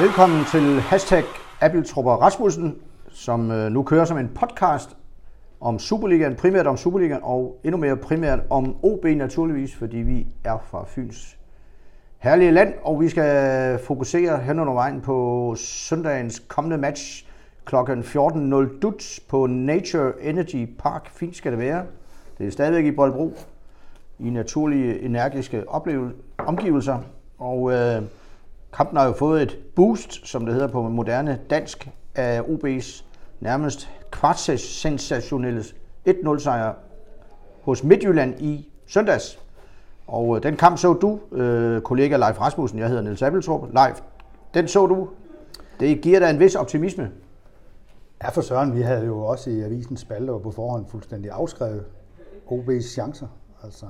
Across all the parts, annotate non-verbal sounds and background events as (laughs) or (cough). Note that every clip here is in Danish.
Velkommen til hashtag Appeltrupper Rasmussen, som øh, nu kører som en podcast om Superligaen, primært om Superligaen, og endnu mere primært om OB naturligvis, fordi vi er fra Fyns herlige land, og vi skal fokusere hen under vejen på søndagens kommende match kl. 14.00 Duts på Nature Energy Park. Fint skal det være. Det er stadigvæk i Boldbro i naturlige, energiske oplevel- omgivelser, og øh, kampen har jo fået et boost, som det hedder på moderne dansk, af OB's nærmest kvartsensationelle 1-0 sejr hos Midtjylland i søndags. Og øh, den kamp så du, øh, kollega Leif Rasmussen, jeg hedder Niels Appeltrup. Leif, den så du. Det giver dig en vis optimisme. Ja, for Søren, vi havde jo også i avisens spalte og på forhånd fuldstændig afskrevet OB's chancer. Altså,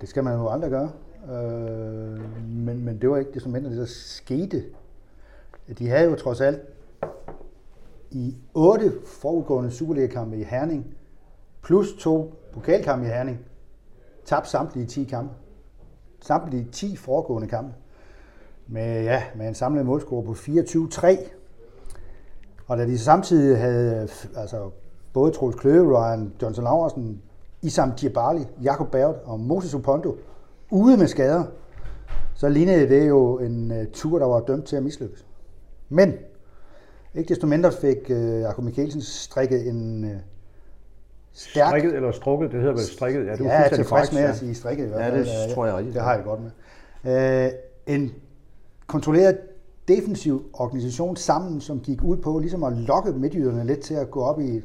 det skal man jo aldrig gøre. Øh, men, men det var ikke det som mindre, det der skete. De havde jo trods alt i otte forudgående Superliga-kampe i Herning, plus to pokalkampe i Herning, tabt samtlige 10 kampe. Samtlige 10 foregående kampe. Med, ja, med en samlet målscore på 24-3. Og da de samtidig havde altså, både Troels Kløve, Ryan Johnson Laversen, Isam Djibali, Jakob Berg og Moses Upondo ude med skader, så lignede det jo en uh, tur, der var dømt til at mislykkes. Men ikke desto mindre fik uh, Jakob Mikkelsen strikket en uh, stærk... Strikket eller strukket, det hedder vel strikket. Ja, du er ja, tilfreds med at sige strikket. Ja, det tror jeg rigtigt. Det har jeg godt med. Uh, en kontrolleret defensiv organisation sammen, som gik ud på ligesom at lokke midtjyderne lidt til at gå op i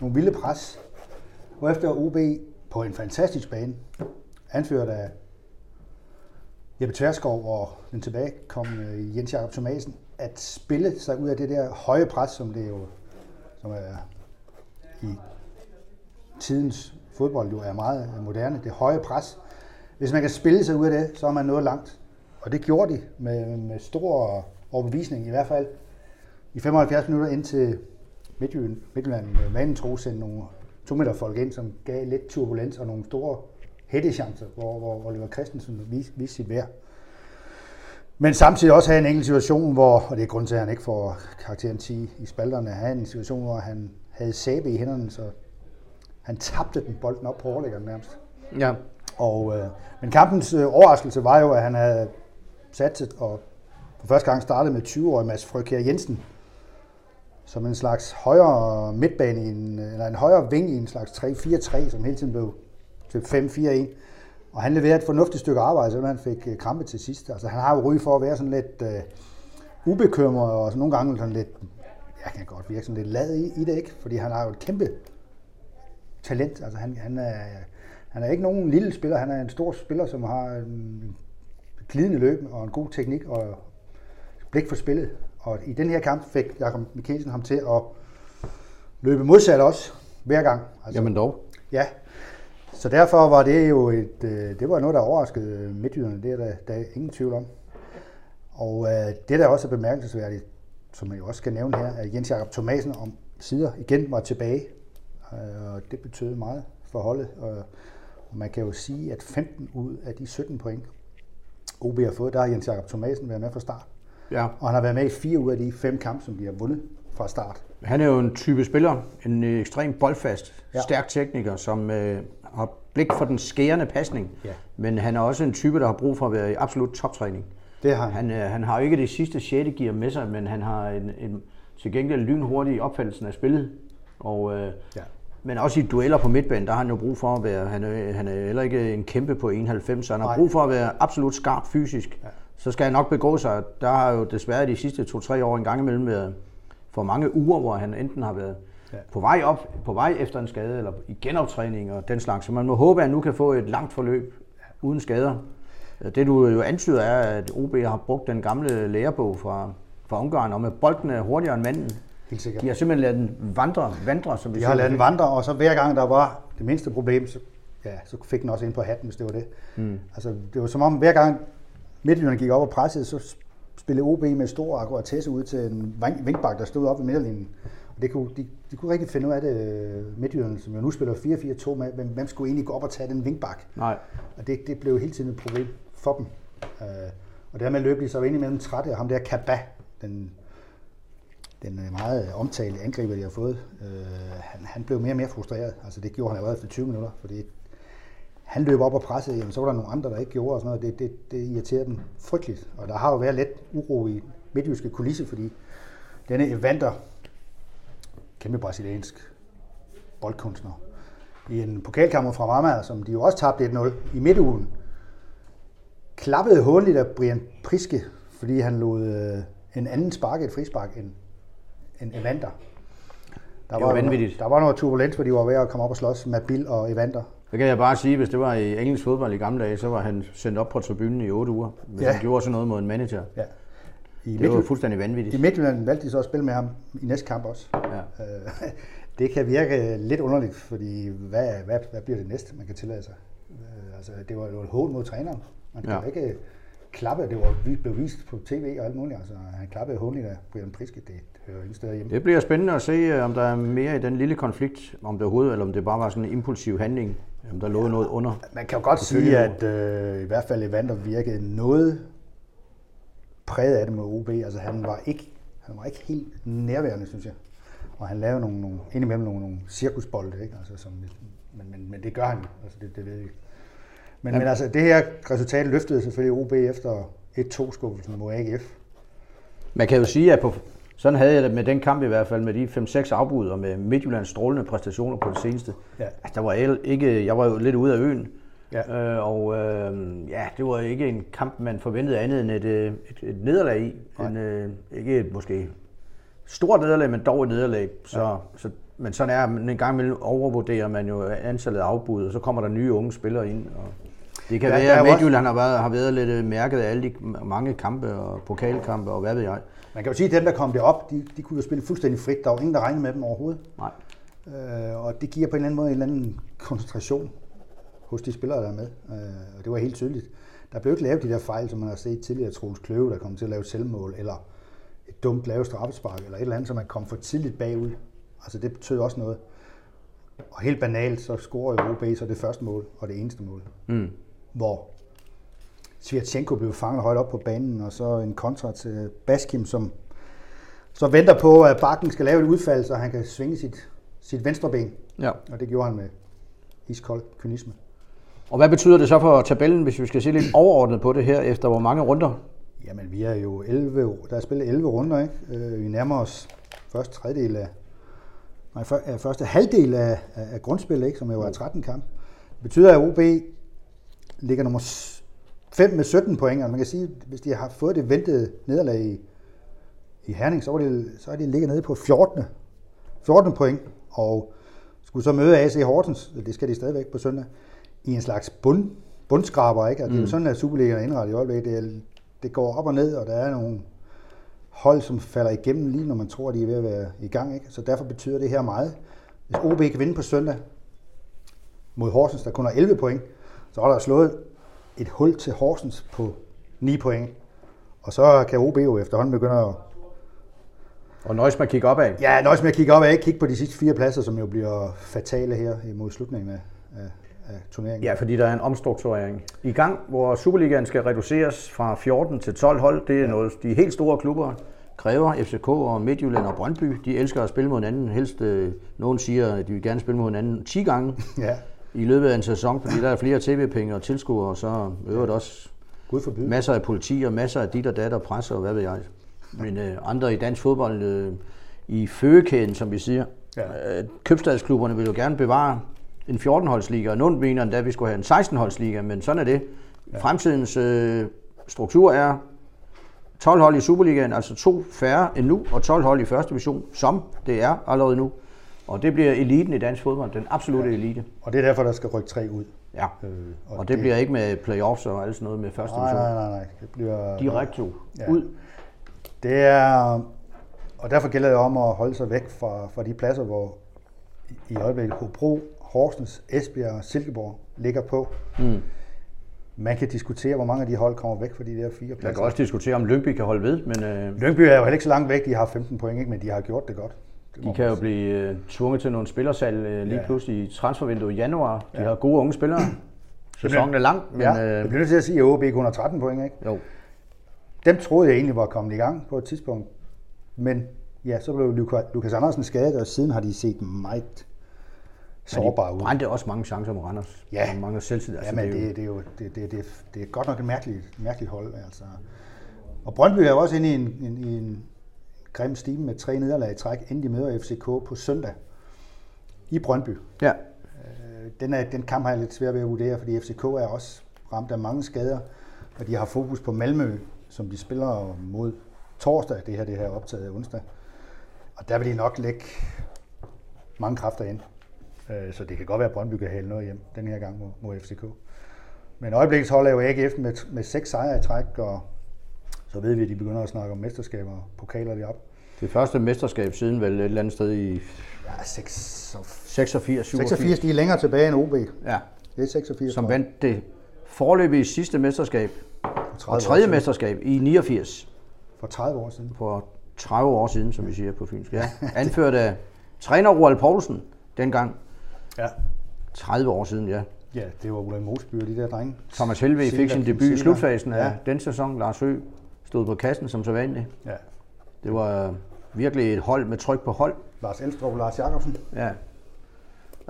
nogle vilde pres. Og efter OB på en fantastisk bane, anført af Jeppe Tverskov og den tilbagekommende øh, Jens Jakob Thomasen, at spille sig ud af det der høje pres, som det jo som er i tidens fodbold jo er meget moderne, det høje pres. Hvis man kan spille sig ud af det, så er man nået langt. Og det gjorde de med, med stor overbevisning, i hvert fald i 75 minutter ind til Midtjylland, Midtjylland øh, vanen tro sendte nogle to meter folk ind, som gav lidt turbulens og nogle store hættechancer, hvor, hvor Oliver Christensen viste, viste sit værd. Men samtidig også have en enkelt situation, hvor, og det er grund til, at han ikke får karakteren 10 i spalterne, have en situation, hvor han havde sæbe i hænderne, så han tabte den bolden op på overlæggeren nærmest. Ja. Og, øh, men kampens øh, overraskelse var jo, at han havde satset og for første gang startede med 20-årig Mads Frøkjær Jensen, som en slags højere midtbane, i en, eller en højere ving i en slags 3-4-3, som hele tiden blev til 5-4-1. Og han leverede et fornuftigt stykke arbejde, så han fik øh, krampe til sidst. Altså, han har jo ry for at være sådan lidt uh, ubekymret, og så nogle gange sådan lidt, jeg kan godt virke sådan lidt lad i, i det, ikke? Fordi han har jo et kæmpe talent. Altså, han, han, er, han er ikke nogen lille spiller, han er en stor spiller, som har en glidende løb og en god teknik og blik for spillet. Og i den her kamp fik Jakob Mikkelsen ham til at løbe modsat også hver gang. Altså, Jamen dog. Ja, så derfor var det jo et, øh, det var noget, der overraskede midtjyderne, det er der, der er ingen tvivl om. Og øh, det, der også er bemærkelsesværdigt, som jeg jo også skal nævne her, at Jens Jakob Thomasen om sider igen var tilbage. Øh, og det betød meget for holdet. Og, og man kan jo sige, at 15 ud af de 17 point, OB har fået, der har Jens Jakob Thomasen været med fra start. Ja. Og han har været med i fire ud af de fem kampe, som de har vundet fra start. Han er jo en type spiller, en ekstrem boldfast, ja. stærk tekniker, som øh, har blik for den skærende pasning. Ja. Men han er også en type, der har brug for at være i absolut toptræning. Det har han. Han, øh, han har jo ikke det sidste 6. gear med sig, men han har en, en til gengæld lynhurtig opfattelsen af spillet. Og, øh, ja. Men også i dueller på midtbanen, der har han jo brug for at være, han er, han er heller ikke en kæmpe på 91, så han har Nej. brug for at være absolut skarp fysisk. Ja så skal han nok begå sig. Der har jo desværre de sidste to-tre år en gang imellem været for mange uger, hvor han enten har været ja. på vej op, på vej efter en skade, eller i genoptræning og den slags. Så man må håbe, at han nu kan få et langt forløb uden skader. Det du jo antyder er, at OB har brugt den gamle lærebog fra, fra Ungarn om, at bolden er hurtigere end manden. Helt sikkert. De har simpelthen ladet den vandre, vandre som vi De har ladet den vandre, og så hver gang der var det mindste problem, så, ja, så fik den også ind på hatten, hvis det var det. Mm. Altså, det var som om, hver gang Midtjylland gik op og pressede, så spillede OB med stor akkuratesse ud til en vinkbak, der stod op i midterlinjen. Og det kunne, de, de kunne rigtig finde ud af det, Midtjylland, som jo nu spiller 4-4-2 med, hvem, hvem skulle egentlig gå op og tage den vinkbak? Nej. Og det, det blev hele tiden et problem for dem. Uh, og dermed løb de så ind imellem trætte, og ham der Kaba, den, den øh, meget omtalte angriber, de har fået, øh, han, han blev mere og mere frustreret. Altså det gjorde han allerede efter 20 minutter, fordi han løb op og pressede, jamen, så var der nogle andre, der ikke gjorde og sådan noget. Det, det, det irriterede dem frygteligt. Og der har jo været lidt uro i midtjyske kulisse, fordi denne Evander, kæmpe brasiliansk boldkunstner, i en pokalkammer fra Rama, som de jo også tabte 1-0 i midtugen, klappede håndligt af Brian Priske, fordi han lod øh, en anden sparke, et frispark, end, end Evander. Der Det var vanvittigt. Der var noget turbulens, hvor de var ved at komme op og slås med Bill og Evander. Så kan jeg bare sige, hvis det var i engelsk fodbold i gamle dage, så var han sendt op på tribunen i 8 uger, hvis Ja. han gjorde sådan noget mod en manager. Ja. I, Det var Midtjylland, fuldstændig I vanvittigt. Midtjylland valgte de så at spille med ham i næste kamp også. Ja. Øh, (laughs) det kan virke lidt underligt, fordi hvad, hvad, hvad bliver det næste, man kan tillade sig? Øh, altså, det var jo et hån mod træneren. Man kan Ja. ja. ikke klappe, det var blev vist på tv og alt muligt. Altså, han klappede håndligt af Brian Priske, det hører ingen steder hjemme. Det bliver spændende at se, øh, om der er mere i den lille konflikt, om det overhovedet, eller om det bare var sådan en impulsiv handling, om der lå noget under. Man kan jo godt sige, at øh, i hvert fald Evander virkede noget præget af det med OB. Altså han var ikke, han var ikke helt nærværende, synes jeg. Og han lavede nogle, nogle indimellem nogle, nogle cirkusbolde, ikke? Altså, som, men, men, men det gør han. Altså, det, det ved jeg. Men, Ja. men altså, det her resultat løftede selvfølgelig OB efter 1-2-skuffelsen mod AGF. Man kan jo sige, at på, sådan havde jeg det med den kamp i hvert fald, med de 5-6 afbud og med Midtjyllands strålende præstationer på det seneste. Ja. Altså, der var el- ikke, jeg var jo lidt ude af øen, Ja. øh, og øh, ja, det var ikke en kamp, man forventede andet end et, øh, et, et nederlag i. En, øh, ikke et måske stort nederlag, men dog et nederlag. Så, ja. så, men sådan er men en gang imellem overvurderer man jo antallet af afbud, og så kommer der nye unge spillere ind. Og det kan Ja, være, at Midtjylland har været, har været lidt øh, mærket af alle de mange kampe og pokalkampe og hvad ved jeg. Man kan jo sige, at dem, der kom derop, de, de kunne jo spille fuldstændig frit. Der var ingen, der regnede med dem overhovedet. Nej. Øh, og det giver på en eller anden måde en eller anden koncentration hos de spillere, der er med. Øh, og det var helt tydeligt. Der blev ikke lavet de der fejl, som man har set tidligere. Troels Kløve, der kom til at lave selvmål, eller et dumt lavet straffespark, eller et eller andet, som man kom for tidligt bagud. Altså det betød også noget. Og helt banalt, så scorer jo OB så det første mål, og det eneste mål. Mm. Hvor Svirtjenko blev fanget højt op på banen, og så en kontra til Baskim, som så venter på, at Bakken skal lave et udfald, så han kan svinge sit, sit venstre ben. Ja. Og det gjorde han med iskold kynisme. Og hvad betyder det så for tabellen, hvis vi skal se lidt overordnet på det her, efter hvor mange runder? Jamen, vi er jo 11, der er spillet 11 runder, ikke? Øh, Vi nærmer os første tredjedel af, nej, ja, første halvdel af, af, af grundspillet, ikke? som jo er 13 kamp. Det betyder, at OB ligger nummer 5 med 17 point, og man kan sige, at hvis de har fået det ventede nederlag i, i Herning, så, var det, så er de ligget nede på 14. 14 point, og skulle så møde AC Horsens, det skal de stadigvæk på søndag, i en slags bund, bundskraber, ikke? Og det er jo sådan, at Superligaen er indrettet i øjeblikket. Det, er, det går op og ned, og der er nogle hold, som falder igennem lige når man tror, de er ved at være i gang. Ikke? Så derfor betyder det her meget. Hvis OB kan vinde på søndag mod Horsens, der kun har 11 point, så er der slået et hul til Horsens på 9 point. Og så kan OB jo efterhånden begynde at Og nøjes med at kigge opad. Ja, nøjes med at kigge op og ikke kigge på de sidste fire pladser, som jo bliver fatale her imod slutningen af, af, af turneringen. Ja, fordi der er en omstrukturering i gang, hvor Superligaen skal reduceres fra 14 til 12 hold. Det er noget, de helt store klubber kræver. FCK og Midtjylland og Brøndby, de elsker at spille mod hinanden. Helst, øh, nogen siger, at de vil gerne spille mod hinanden 10 gange (laughs) ja. i løbet af en sæson, fordi der er flere tv-penge og tilskuere, og så øvrigt også Gud forbyde. masser af politi og masser af dit og dat og presse og hvad ved jeg. Men øh, andre i dansk fodbold øh, i føgekæden, som vi siger, Ja. øh, købstadsklubberne vil jo gerne bevare en 14-holdsliga, og nogen mener endda, at vi skulle have en 16-holdsliga, men sådan er det. Ja. Fremtidens øh, struktur er 12 hold i Superligaen, altså to færre end nu, og 12 hold i første division, som det er allerede nu. Og det bliver eliten i dansk fodbold, den absolutte elite. Og det er derfor, der skal rykke tre ud. Ja. Øh, Og, og det, det bliver ikke med playoffs og alt sådan noget med første Nej, division. nej, nej, nej. Det bliver... Direkte Ja. ud. Det er... Og derfor gælder det om at holde sig væk fra, fra de pladser, hvor i- i øjeblikket Hobro, Horsens, Esbjerg og Silkeborg ligger på. Mm. Man kan diskutere, hvor mange af de hold kommer væk fra de der fire Jeg pladser. kan også diskutere, om Lyngby kan holde ved, men øh, Lyngby er jo heller ikke så langt væk. De har 15 point, ikke? men de har gjort det godt. Det de kan jo man blive øh, tvunget til nogle spillersalg øh, lige Ja. pludselig i transfervinduet i januar. De Ja. har gode unge spillere. (clears throat) Sæsonen er lang, men Ja, jeg øh, bliver nødt til at sige, at OB kun har 13 point. Ikke? jo. dem troede jeg egentlig var kommet i gang på et tidspunkt. Men ja, så blev Luka- Lukas Andersen skadet, og siden har de set meget sårbare ud. Brændte også mange chancer mod Randers. Ja. Og mange selvtillid. Ja, men det, det, er jo det, det, det, det er godt nok et mærkeligt, mærkeligt hold. Altså. Og Brøndby er jo også inde i en, en, i en grim stime med tre nederlag i træk, inden de møder FCK på søndag i Brøndby. Ja. Øh, Den, er, den kamp har jeg lidt svært ved at vurdere, fordi FCK er også ramt af mange skader, og de har fokus på Malmø, som de spiller mod torsdag, det her, det her er optaget onsdag. Og der vil de nok lægge mange kræfter ind. Øh, Så det kan godt være, at Brøndby kan hælde noget hjem den her gang mod, mod FCK. Men øjeblikkets hold er jo AGF med, med seks sejre i træk, og så ved vi, at de begynder at snakke om mesterskaber og pokaler deroppe. Det første mesterskab siden vel et eller andet sted i Ja, 6 og 86, 87. 86, de er længere tilbage end OB. Ja. Det er 86. Som vandt det forløbige sidste mesterskab og 30 år tredje mesterskab i 89 For 30 år siden. for 30 år siden, som vi siger på fynsk. Ja. (laughs) Anført af træner Roald Poulsen dengang. Ja. 30 år siden, ja. Ja, det var Ulrik Mosby og de der drenge. Thomas Helve fik sin debut i slutfasen af Ja. den sæson. Lars Høgh stod på kassen som så vanligt. Ja. Det var virkelig et hold med tryk på hold. Lars Elstrup og Lars Jakobsen. Ja.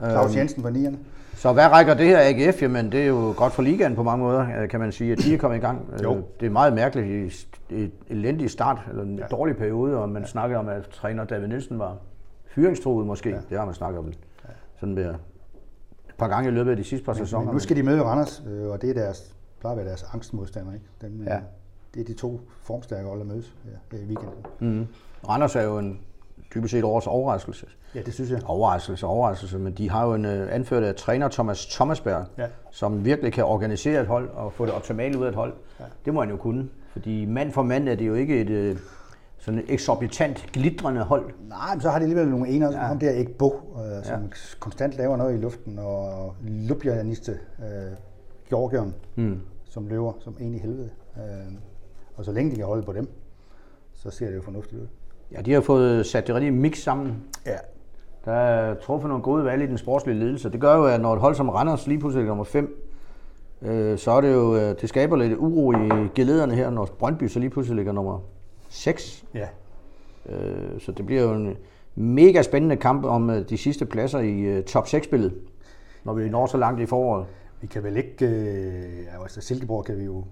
Claus Øhm, Jensen på nierne. Så hvad rækker det her AGF? Jamen, det er jo godt for ligaen på mange måder, øh, kan man sige, at de er kommet i gang. Jo. Øh, Det er meget mærkeligt et elendigt start, eller en ja. dårlig periode, og man ja. snakker om, at træner David Nielsen var fyringstruet måske. Ja. Det har man snakket om sådan med et par gange i løbet af de sidste par sæsoner. Men nu skal de møde Randers, øh, og det er deres, plejer at være deres angstmodstander. Ikke? Dem, øh, Ja. Det er de to formstærke hold, der mødes her i weekenden. Mm. Randers er jo en dybest set årets overraskelse. Ja, det synes jeg. Overraskelse, overraskelse, men de har jo en uh, anført af træner Thomas Thomasberg, Ja. som virkelig kan organisere et hold og få det optimale ud af et hold. Ja. Det må han jo kunne, fordi mand for mand er det jo ikke et uh, sådan et eksorbitant, glitrende hold. Nej, men så har de alligevel nogle ener, ja. Ham der Ekbo, øh, som ja. konstant laver noget i luften, og Lubjaniste, øh, Georgion, mm. som løber som en i helvede. Øh, og så længe de kan holde på dem, så ser det jo fornuftigt ud. Ja, de har fået sat det rigtige mix sammen. Ja. Der er truffet nogle gode valg i den sportslige ledelse. Det gør jo, at når et hold som Randers lige pludselig er nummer 5, øh, så er det jo, øh, det skaber lidt uro i gelederne her, når Brøndby så lige pludselig ligger nummer 6. Ja. Øh, så det bliver jo en mega spændende kamp om øh, de sidste pladser i øh, top 6-spillet, når vi når så langt i foråret. Vi kan vel ikke... Øh, altså Silkeborg kan vi jo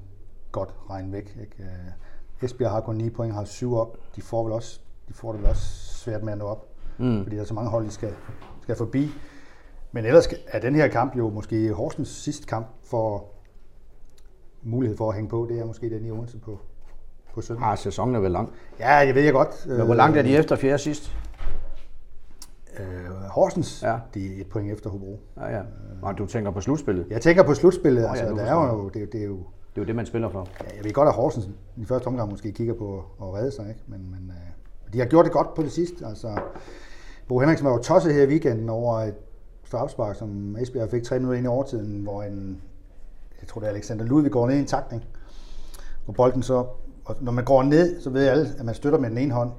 godt regne væk. Ikke? Øh, Esbjerg har kun 9 point, har 7 op. De får, vel også, de får det vel også svært med at nå op, mm. fordi der er så mange hold, de skal, skal forbi. Men ellers er den her kamp jo måske Horsens sidste kamp for mulighed for at hænge på. Det er måske den i Odense på, på søndag. Ah, sæsonen er vel lang. Ja, jeg ved jeg godt. Men hvor langt er de efter fjerde sidst? Øh, Horsens, Ja. ja. de er et point efter Hobro. Ja, ja. Og du tænker på slutspillet. Jeg tænker på slutspillet. ja, altså, nu der er jo, det, det er jo Det er jo det, man spiller for. Ja, jeg ved godt, at Horsens i første omgang måske kigger på at redde sig, ikke? men, men øh, de har gjort det godt på det sidste. Altså, Bo Henriksen var jo tosset her i weekenden over et strafspark, som Esbjerg fik tre minutter ind i overtiden, hvor en, jeg tror det er Alexander Ludvig går ned i en takning, og bolden så, og når man går ned, så ved alle, at man støtter med den ene hånd,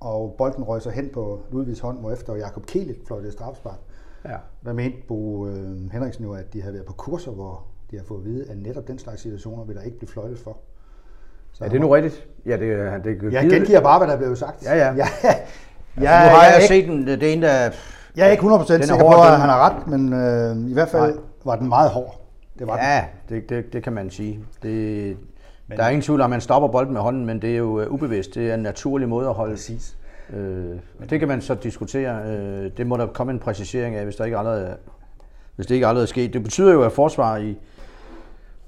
og bolden røg så hen på Ludvigs hånd, hvorefter Jakob Kielet fløjtede et strafspark. Ja. Der mente Bo øh, Henriksen jo, at de havde været på kurser, hvor de har fået at vide, at netop den slags situationer vil der ikke blive fløjtet for. Så Er det nu rigtigt? Ja, det, er- det er Jeg gengiver bare, hvad der blev sagt. Ja, ja. (laughs) ja. Ja, Jeg, nu har jeg, jeg, er set den, det er en, der... jeg er ikke 100% Den er sikker hård, på, at den- han har ret, men øh, i hvert fald Nej. var den meget hård. Det var den. Ja, det, det, det kan man sige. Det, men, der er ingen tvivl om, at man stopper bolden med hånden, men det er jo øh, ubevidst. Det er en naturlig måde at holde. Præcis. Øh, det kan man så diskutere. Øh, det må der komme en præcisering af, hvis, der ikke allerede er, hvis det ikke allerede er sket. Det betyder jo, at forsvar i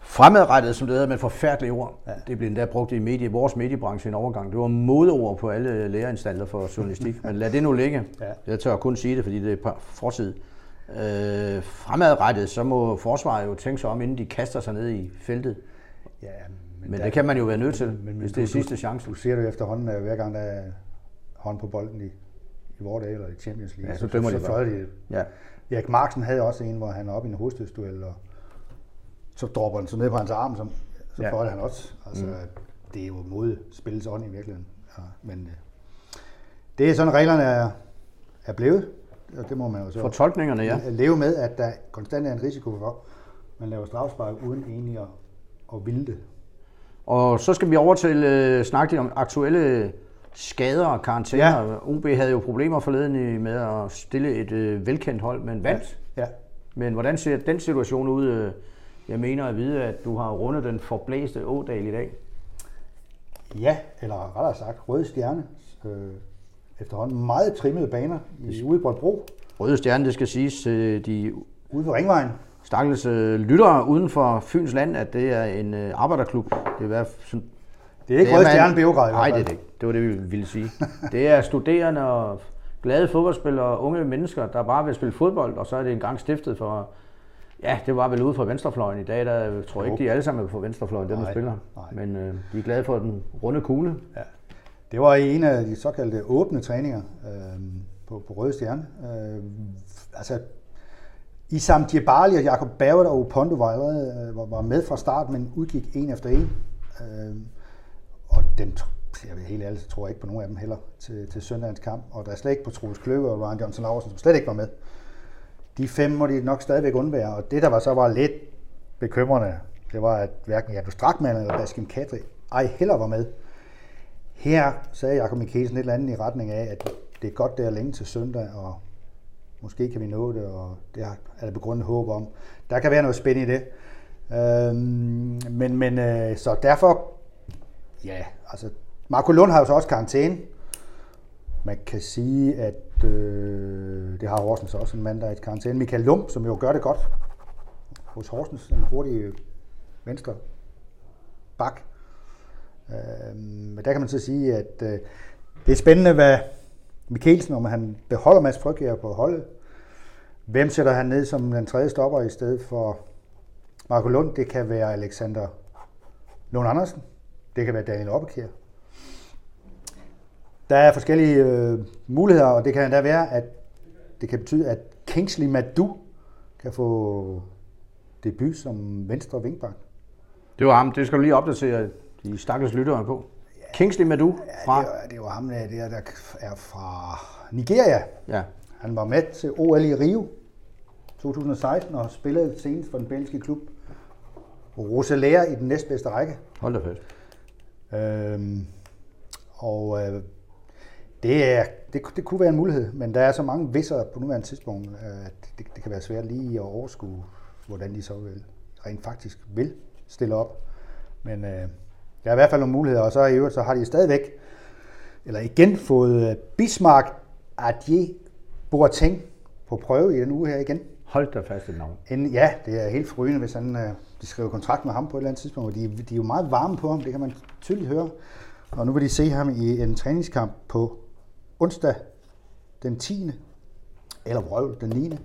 fremadrettet, som det hedder med et forfærdeligt ord, ja. det blev endda brugt i medie, vores mediebranche i en overgang. Det var modeord på alle lærerinstaller for journalistik, men lad det nu ligge. Ja. Jeg tør kun sige det, fordi det er fortid. Øh, fremadrettet, så må forsvaret jo tænke sig om, inden de kaster sig ned i feltet. Ja, Men, men det kan man jo være nødt til, men, men hvis det er du- sidste chance. Du ser det efterhånden, at hver gang der er hånd på bolden i, i vores dage, eller i Champions League, Ja, så dømmer så, de så de. Ja. Erik Marksen havde også en, hvor han er oppe i en hovedstødsduel, og så dropper den så ned på hans arm, så, så Ja. han også. Altså, mm. det er jo mod spillets ånd i virkeligheden. Ja, men øh, det er sådan, reglerne er, er blevet, og det må man jo så Fortolkningerne, ja. leve med, at der konstant er en risiko for, at man laver strafspark uden egentlig at, at ville det. Og så skal vi over til øh, snakke lidt om aktuelle skader og karantæner. Ja. OB havde jo problemer forleden i- med at stille et øh, velkendt hold, men vandt. Ja. Men hvordan ser den situation ud? Øh, Jeg mener at vide, at du har rundet den forblæste Ådal i dag. Ja, eller rettere sagt, Røde Stjerne. Øh, efterhånden meget trimmede baner i ude i Bro, Røde Stjerne, det skal siges til de ude på Ringvejen. Stakkels øh, lyttere uden for Fyns Land, at det er en øh, arbejderklub. Det er, hvad, sådan, Det er ikke Røde Stjerne Beograd Nej, det er det ikke. Det var det, vi ville sige. Det er studerende og glade fodboldspillere og unge mennesker, der bare vil spille fodbold, og så er det engang stiftet for... Ja, det var vel ude fra venstrefløjen. I dag der tror jeg ikke, de alle sammen er på venstrefløjen, dem der spiller. nej. Men øh, de er glade for den runde kugle. Ja. Det var en af de såkaldte åbne træninger øh, på, på Røde Stjerne. Øh, altså, Isam Djebali og Jakob Bauer og Opondo var allerede øh, var, med fra start, men udgik en efter en. Øh, og dem, jeg vil helt ærligt, tror jeg ikke på nogen af dem heller til, til søndagens kamp. Og der er slet ikke på Troels Kløver og Ryan Johnson Larsen, som slet ikke var med. De fem må de nok stadigvæk undvære, og det der var så var lidt bekymrende, det var, at hverken Janus Strakman eller Baskin Kadri ej heller var med. Her sagde Jakob Mikkelsen et eller andet i retning af, at det er godt, det er længe til søndag, og måske kan vi nå det, og det er der begrundet håb om. Der kan være noget spændende i det. Øh, men, men øh, så derfor, ja, altså, Marco Lund har jo så også karantæne. Man kan sige, at øh, det har Horsens også en mand, der er i karantæne. Michael Lum, som jo gør det godt hos Horsens, en hurtig venstre bak. Øh, men der kan man så sige, at øh, det er spændende, hvad Mikkelsen, om han beholder Mads Frygger på holdet. Hvem sætter han ned som den tredje stopper i stedet for Marco Lund? Det kan være Alexander Lund Andersen. Det kan være Daniel Oppekær. Der er forskellige øh, muligheder, og det kan endda være, at det kan betyde, at Kingsley Madu kan få debut som venstre vingbak. Det var ham. Det skal du lige opdatere de stakkels lyttere på. Kingsley Madu fra... Det, er, det var ham, der, der der er fra Nigeria. Ja. Han var med til OL i Rio 2016 og spillede senest for den belgiske klub Rosalea i den næstbedste række. Hold da fast. Øhm, og øh, det, er, det, det kunne være en mulighed, men der er så mange visser på nuværende tidspunkt, øh, at det, det kan være svært lige at overskue, hvordan de så vil, rent faktisk vil stille op. Men øh, der er i hvert fald nogle muligheder, og så i øvrigt så har de stadigvæk, eller igen fået øh, Bismarck Adje Boateng på prøve i den uge her igen. Hold da fast et navn. En, ja, det er helt forrygende, hvis han, øh, de skriver kontrakt med ham på et eller andet tidspunkt. Og de, de er jo meget varme på ham, det kan man tydeligt høre. Og nu vil de se ham i en træningskamp på onsdag den 10. Eller vrøvl den 9.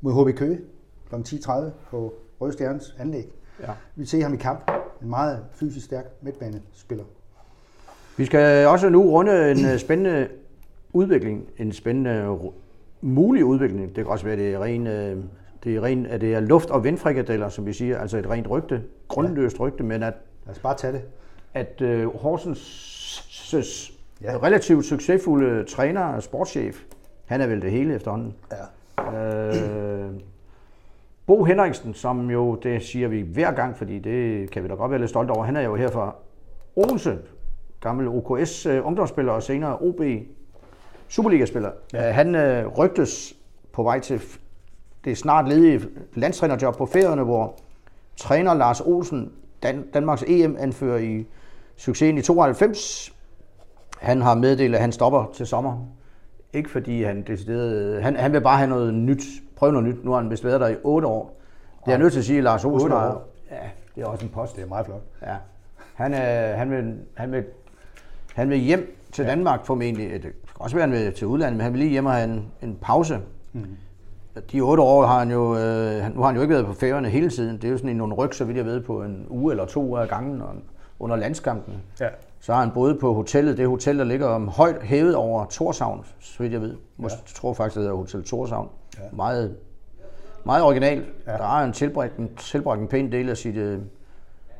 mod HB Køge kl. 10.30 på Røde Stjernes anlæg. Ja. Vi vil se ham i kamp. En meget fysisk stærk midtbanespiller. Vi skal også nu runde en øh, spændende udvikling, en spændende mulig udvikling. Det kan også være, det er ren, øh, det er ren, at det er luft- og vindfrikadeller, som vi siger, altså et rent rygte, grundløst rygte, men at, Lad os bare tage det. at øh, Horsens Ja. ja. relativt succesfulde træner og sportschef, han er vel det hele efterhånden. Ja. Øh, Bo Henriksen, som jo, det siger vi hver gang, fordi det kan vi da godt være lidt stolte over, han er jo her fra Odense, gammel OKS øh, ungdomsspiller og senere OB Superliga-spiller. Ja. Han øh, rygtes på vej til det snart ledige landstrænerjob på færøerne, hvor træner Lars Olsen, Dan- Danmarks EM-anfører i succesen i 92, han har meddelt, at han stopper til sommer. Ikke fordi han decideret... Han, han vil bare have noget nyt. Prøve noget nyt. Nu har han vist været der i 8 år. Det er jeg nødt til at sige, at Lars Olsen Otte har... år? Ja, det er også en post. Det er meget flot. Ja. Han, er, han, vil, han, vil, han vil hjem til ja. Danmark formentlig. Det kan også være, han vil til udlandet, men han vil lige hjem og have en, en pause. Mm. De otte år har han jo, øh, han- nu har han jo ikke været på færgerne hele tiden. Det er jo sådan en nogle ryg, så vidt jeg ved, på en uge eller to uger af gangen og, under landskampen. Ja. Så har han boet på hotellet, det hotel, der ligger om højt hævet over Torshavn, så vidt jeg ved. Måske ja. tror faktisk, det hedder Hotel Torshavn. Ja. Meget, meget original. Ja. Der har han tilbragt en, tilbragt en pæn del af sit øh,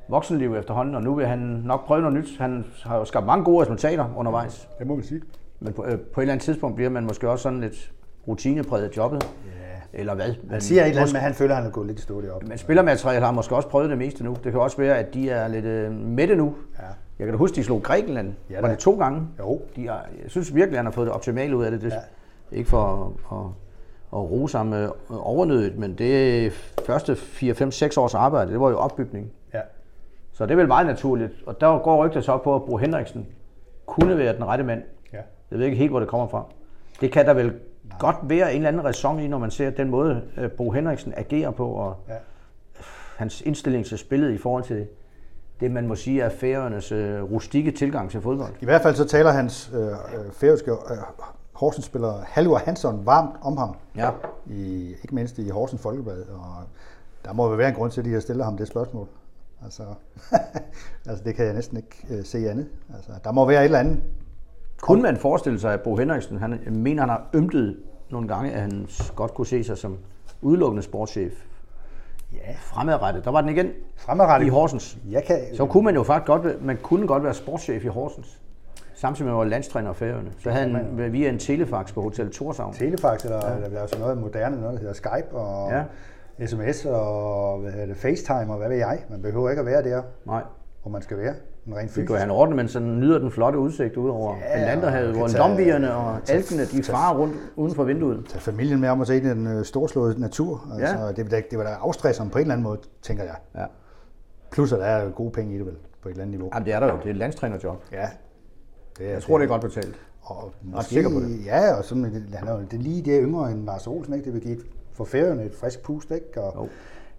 voksenliv efterhånden, og nu vil han nok prøve noget nyt. Han har jo skabt mange gode resultater undervejs. Det må vi sige. Men på, øh, på et eller andet tidspunkt bliver man måske også sådan lidt rutinepræget jobbet. Ja, eller hvad. Han siger et eller andet, men han føler, at han er gået lidt i stå deroppe. Men spillermateriale har måske også prøvet det meste nu. Det kan også være, at de er lidt øh, mætte nu. Ja. Jeg kan da huske, de slog Grækenland. Ja da. var det to gange? Jo. De har, jeg synes virkelig, han har fået det optimale ud af det. det Ja. Ikke for at, at rose ham øh, overnødigt, men det første 4, 5, 6 års arbejde, det var jo opbygning. Ja. Så det er vel meget naturligt. Og der går rygter så på, at Bro Henriksen kunne være den rette mand. Ja. Jeg ved ikke helt, hvor det kommer fra. Det kan der vel Nej. godt være en eller anden ræson i, når man ser den måde, øh, Bo Henriksen agerer på, og Ja. hans indstilling til spillet i forhold til det, man må sige er færøernes øh, rustikke tilgang til fodbold. I hvert fald så taler hans øh, øh, færøske øh, Horsens-spiller Halvor Hansson varmt om ham. Ja. I, ikke mindst i Horsens Folkeblad. Og der må jo være en grund til, at de har stillet ham det spørgsmål. Altså, (laughs) altså det kan jeg næsten ikke øh, se andet. Altså, der må være et eller andet. Kunne man forestille sig, at Bo Henriksen, han mener, han har ømtet nogle gange, at han godt kunne se sig som udelukkende sportschef. Ja. Fremadrettet, der var den igen Fremadrettet. i Horsens. Jeg kan, Så kunne man jo faktisk godt, man kunne godt være sportschef i Horsens. Samtidig med at man var landstræner af Færøerne. Så havde han via en telefax på Hotel Torshavn. Telefax, eller ja. der er så noget moderne, noget der hedder Skype, og Ja. sms, og hvad hedder det, FaceTime, og hvad ved jeg. Man behøver ikke at være der, Nej, hvor man skal være. Men rent det fysisk. gør han ordentligt, men så nyder den flotte udsigt ud over Ja, Atlanterhavet, hvor kan lombierne og alkene, de farer rundt uden for vinduet. Tage familien med om at se den øh, storslåede natur. Altså, Ja. det, da- det var da afstressende på en eller anden måde, tænker jeg. Ja. Plus at der er gode penge i det vel, på et eller andet niveau. Jamen, det er der jo. Det er et landstrænerjob. Ja. Det er, Jeg tror, det er godt betalt. Og ret sikker på det. Ja, og sådan, han er det er lige det yngre end Lars Olsen, ikke? Det vil give for færøerne et frisk pust, ikke? Og Jo.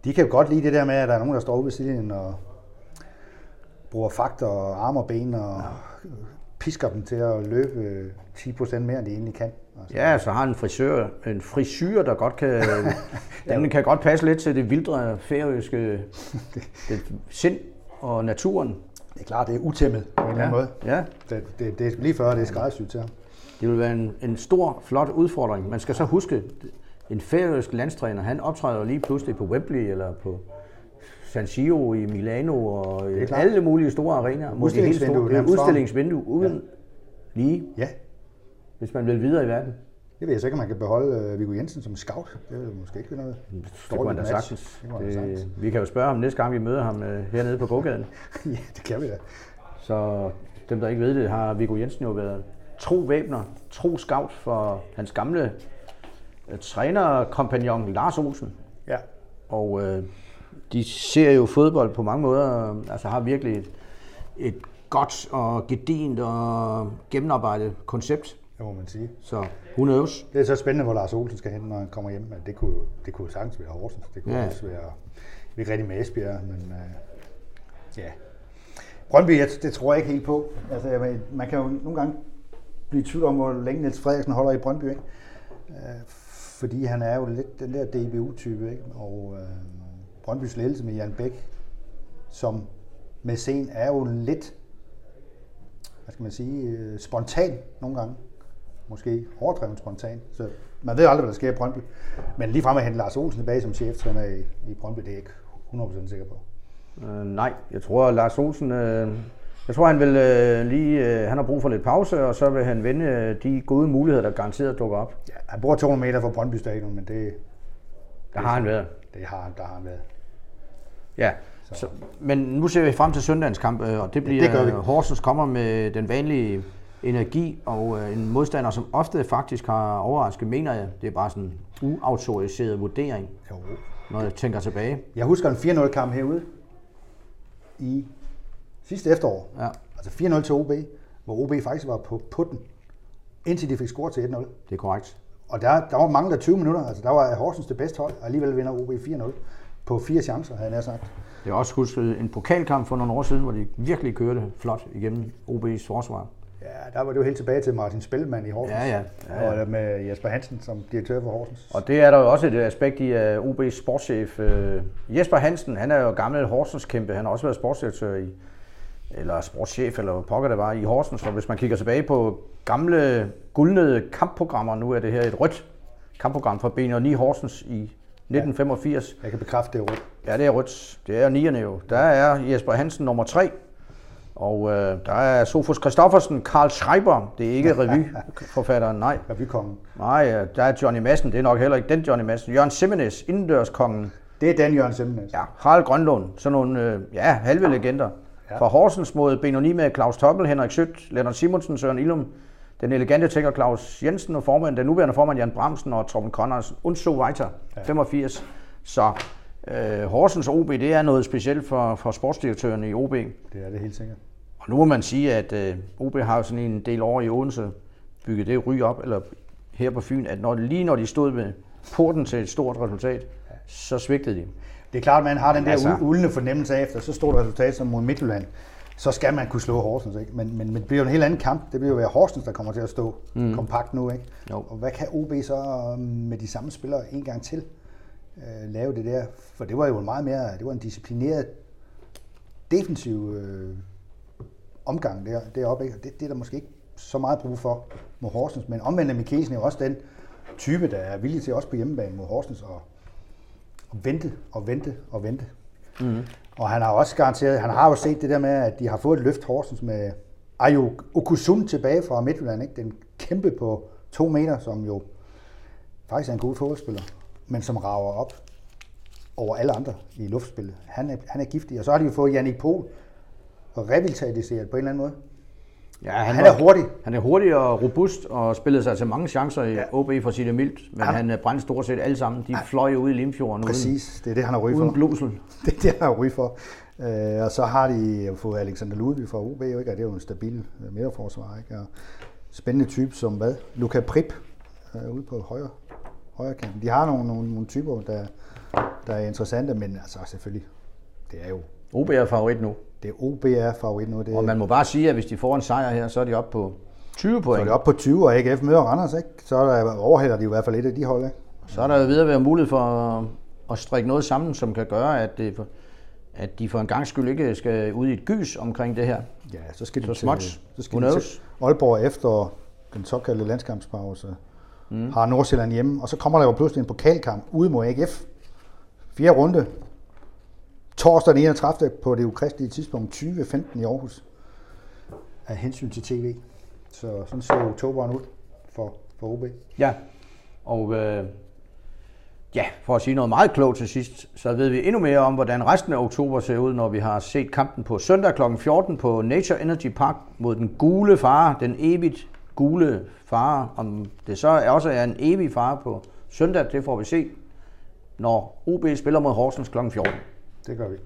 de kan jo godt lide det der med, at der er nogen, der står ude ved siden og bruger fakter og arme og ben og ja. pisker dem til at løbe 10% mere, end de egentlig kan. Altså, Ja, så har en frisør, en frisyr, der godt kan, (laughs) den kan godt passe lidt til det vildre færøske (laughs) det sind og naturen. Det er klart, det er utæmmet på en eller anden måde. ja. Det, det, det er lige før, det er skræddersyet til ham. Det vil være en, en stor, flot udfordring. Man skal så huske, en færøsk landstræner, han optræder lige pludselig på Wembley eller på San Siro i Milano og alle mulige store arenaer. Udstillingsvindue, store- udstillingsvindue uden lige, Ja, hvis man vil videre i verden. Det ved jeg så ikke, om man kan beholde uh, Viggo Jensen som scout. Det vil måske ikke noget Det kunne man da sagtens. Det da sagtens. Det, vi kan jo spørge ham næste gang, vi møder ham øh, hernede på gågaden. (laughs) ja, det kan vi da. Så dem, der ikke ved det, har Viggo Jensen jo været tro væbner, tro scout for hans gamle øh, trænerkompagnon Lars Olsen. Ja. Og øh, de ser jo fodbold på mange måder, øh, altså har virkelig et, et godt og gedint og gennemarbejdet koncept. Det må man sige. Så who knows? Det er så spændende, hvor Lars Olsen skal hen, når han kommer hjem. Men det kunne, det kunne sagtens være Horsens. Det kunne Ja. også være, ikke rigtig med Esbjerg, men øh, ja. Brøndby, jeg, det tror jeg ikke helt på. Altså, jeg, man kan jo nogle gange blive i tvivl om, hvor længe Niels Frederiksen holder i Brøndby, ikke? Øh, fordi han er jo lidt den der DBU-type, ikke? Og øh, Brøndbys ledelse med Jan Bæk, som med scen er jo lidt, hvad skal man sige, øh, spontan nogle gange måske overdrevet spontan. Så man ved aldrig, hvad der sker i Brøndby. Men lige frem at hente Lars Olsen tilbage som cheftræner i, i Brøndby, det er jeg ikke 100% sikker på. Øh, nej, jeg tror, at Lars Olsen... Øh, jeg tror, han vil øh, lige... Øh, han har brug for lidt pause, og så vil han vende øh, de gode muligheder, der garanteret dukker op. Ja, han bor 200 meter fra Brøndby Stadion, men det, Der har han været. det har, der har han været. Ja, så, men nu ser vi frem til søndagens kamp, øh, og det bliver det gør vi. Horsens kommer med den vanlige energi, og øh, en modstander, som ofte faktisk har overrasket, mener jeg, det er bare sådan en uautoriseret vurdering, Jo. når jeg tænker tilbage. Jeg husker en 4-0-kamp herude i sidste efterår. Ja, Altså 4-0 til OB, hvor OB faktisk var på putten, indtil de fik scoret til 1-0. det er korrekt. Og der, der var mange der 20 minutter, altså der var Horsens det bedste hold, og alligevel vinder OB 4-0 på fire chancer, havde jeg nær sagt. Det er også husket en pokalkamp for nogle år siden, hvor de virkelig kørte flot igennem OB's forsvar. Ja, der var det jo helt tilbage til Martin Spellemann i Horsens. Ja, ja. Ja, ja. Og med Jesper Hansen som direktør for Horsens. Og det er der jo også et aspekt i, at OB's sportschef øh, Jesper Hansen, han er jo gammel Horsens kæmpe. Han har også været sportsdirektør i, eller sportschef, eller pokker det var, i Horsens. Og hvis man kigger tilbage på gamle guldnede kampprogrammer, nu er det her et rødt kampprogram fra B9 Horsens i 1985. Jeg kan bekræfte det er rødt. Ja, det er rødt. Det er nierne jo. Der er Jesper Hansen nummer 3. Og øh, der er Sofus Christoffersen, Karl Schreiber, det er ikke (laughs) revyforfatteren, nej. Revykongen. Nej, øh, der er Johnny Madsen, det er nok heller ikke den Johnny Madsen. Jørgen Simenes, indendørskongen. Det er Dan Jørgen Simnes. Ja, Harald Grønlund, sådan nogle øh, ja, halve legender. Ja. Fra Horsens mod Benoni med Claus Toppel, Henrik Sødt, Lennart Simonsen, Søren Ilum, den elegante tænker Claus Jensen og formand, den nuværende formand Jan Bramsen og Torben Connors, Unso Weiter, ja. 85. Så øh, Horsens OB, det er noget specielt for, for sportsdirektøren i OB. Det er det helt sikkert. Og nu må man sige, at øh, OB har jo sådan en del år i Odense bygget det ry op, eller her på Fyn, at når, lige når de stod med porten til et stort resultat, så svigtede de. Det er klart, at man har den der Altså. uldne fornemmelse af, efter så stort resultat som mod Midtjylland, så skal man kunne slå Horsens. Ikke? Men, men, men det bliver jo en helt anden kamp. Det bliver jo være Horsens, der kommer til at stå mm. kompakt nu. Ikke? Jo. Og hvad kan OB så øh, med de samme spillere en gang til øh, lave det der? For det var jo meget mere, det var en disciplineret defensiv øh, omgang der, deroppe. Ikke? Og Det, det er der måske ikke så meget brug for mod Horsens. Men omvendt er Mikkelsen jo også den type, der er villig til også på hjemmebane mod Horsens og, og vente og vente og vente. Mm. Og han har også garanteret, han har jo set det der med, at de har fået et løft Horsens med Ayo Okusun tilbage fra Midtjylland, ikke? den kæmpe på to meter, som jo faktisk er en god fodboldspiller, men som rager op over alle andre i luftspillet. Han er, han er giftig, og så har de jo fået Jannik Pohl og revitaliseret på en eller anden måde. Ja, Han er hurtig. Han er hurtig og robust og spillede sig til mange chancer i ja. Ja. OB for det mildt. Men Han- han, han brændte stort set alle sammen. De fløj ud i Limfjorden Præcis, det er det, han har ryg uden, for. uden blusel. (laughs) Det er det, han har ryg for. Øh, og så har de fået Alexander Ludvig fra OB, jo, ikke? og det er jo en stabil øh, midterforsvar. Ikke? Og spændende type som hvad? Luca Prip øh, ude på højre, højre kanten. De har nogle, nogle, nogle typer, der, der er interessante, men altså selvfølgelig, det er jo OB er favorit nu. det er OBR favorit nu. Det, Og man må bare sige, at hvis de får en sejr her, så er de oppe på 20 så er point. det op på 20, og AGF møder Randers, ikke? så er der, overhælder de i hvert fald et af de hold. Ikke? Så er der jo ved at være mulighed for at, strikke noget sammen, som kan gøre, at, det, at de for en gang skyld ikke skal ud i et gys omkring det her. Ja, så skal de Så småt. så skal Who de knows? til Aalborg efter den såkaldte landskampspause. Mm. Har Nordsjælland hjemme, og så kommer der jo pludselig en pokalkamp ude mod AGF. Fjerde runde. Torsdag den 31. på det ukristelige tidspunkt 20.15 i Aarhus. Af hensyn til tv. Så sådan så oktoberen ud for, for OB. Ja, og øh, ja, for at sige noget meget klogt til sidst, så ved vi endnu mere om, hvordan resten af oktober ser ud, når vi har set kampen på søndag kl. 14 på Nature Energy Park mod den gule fare, den evigt gule fare. Om det så også er en evig fare på søndag, det får vi se, når OB spiller mod Horsens kl. 14. Det gør vi.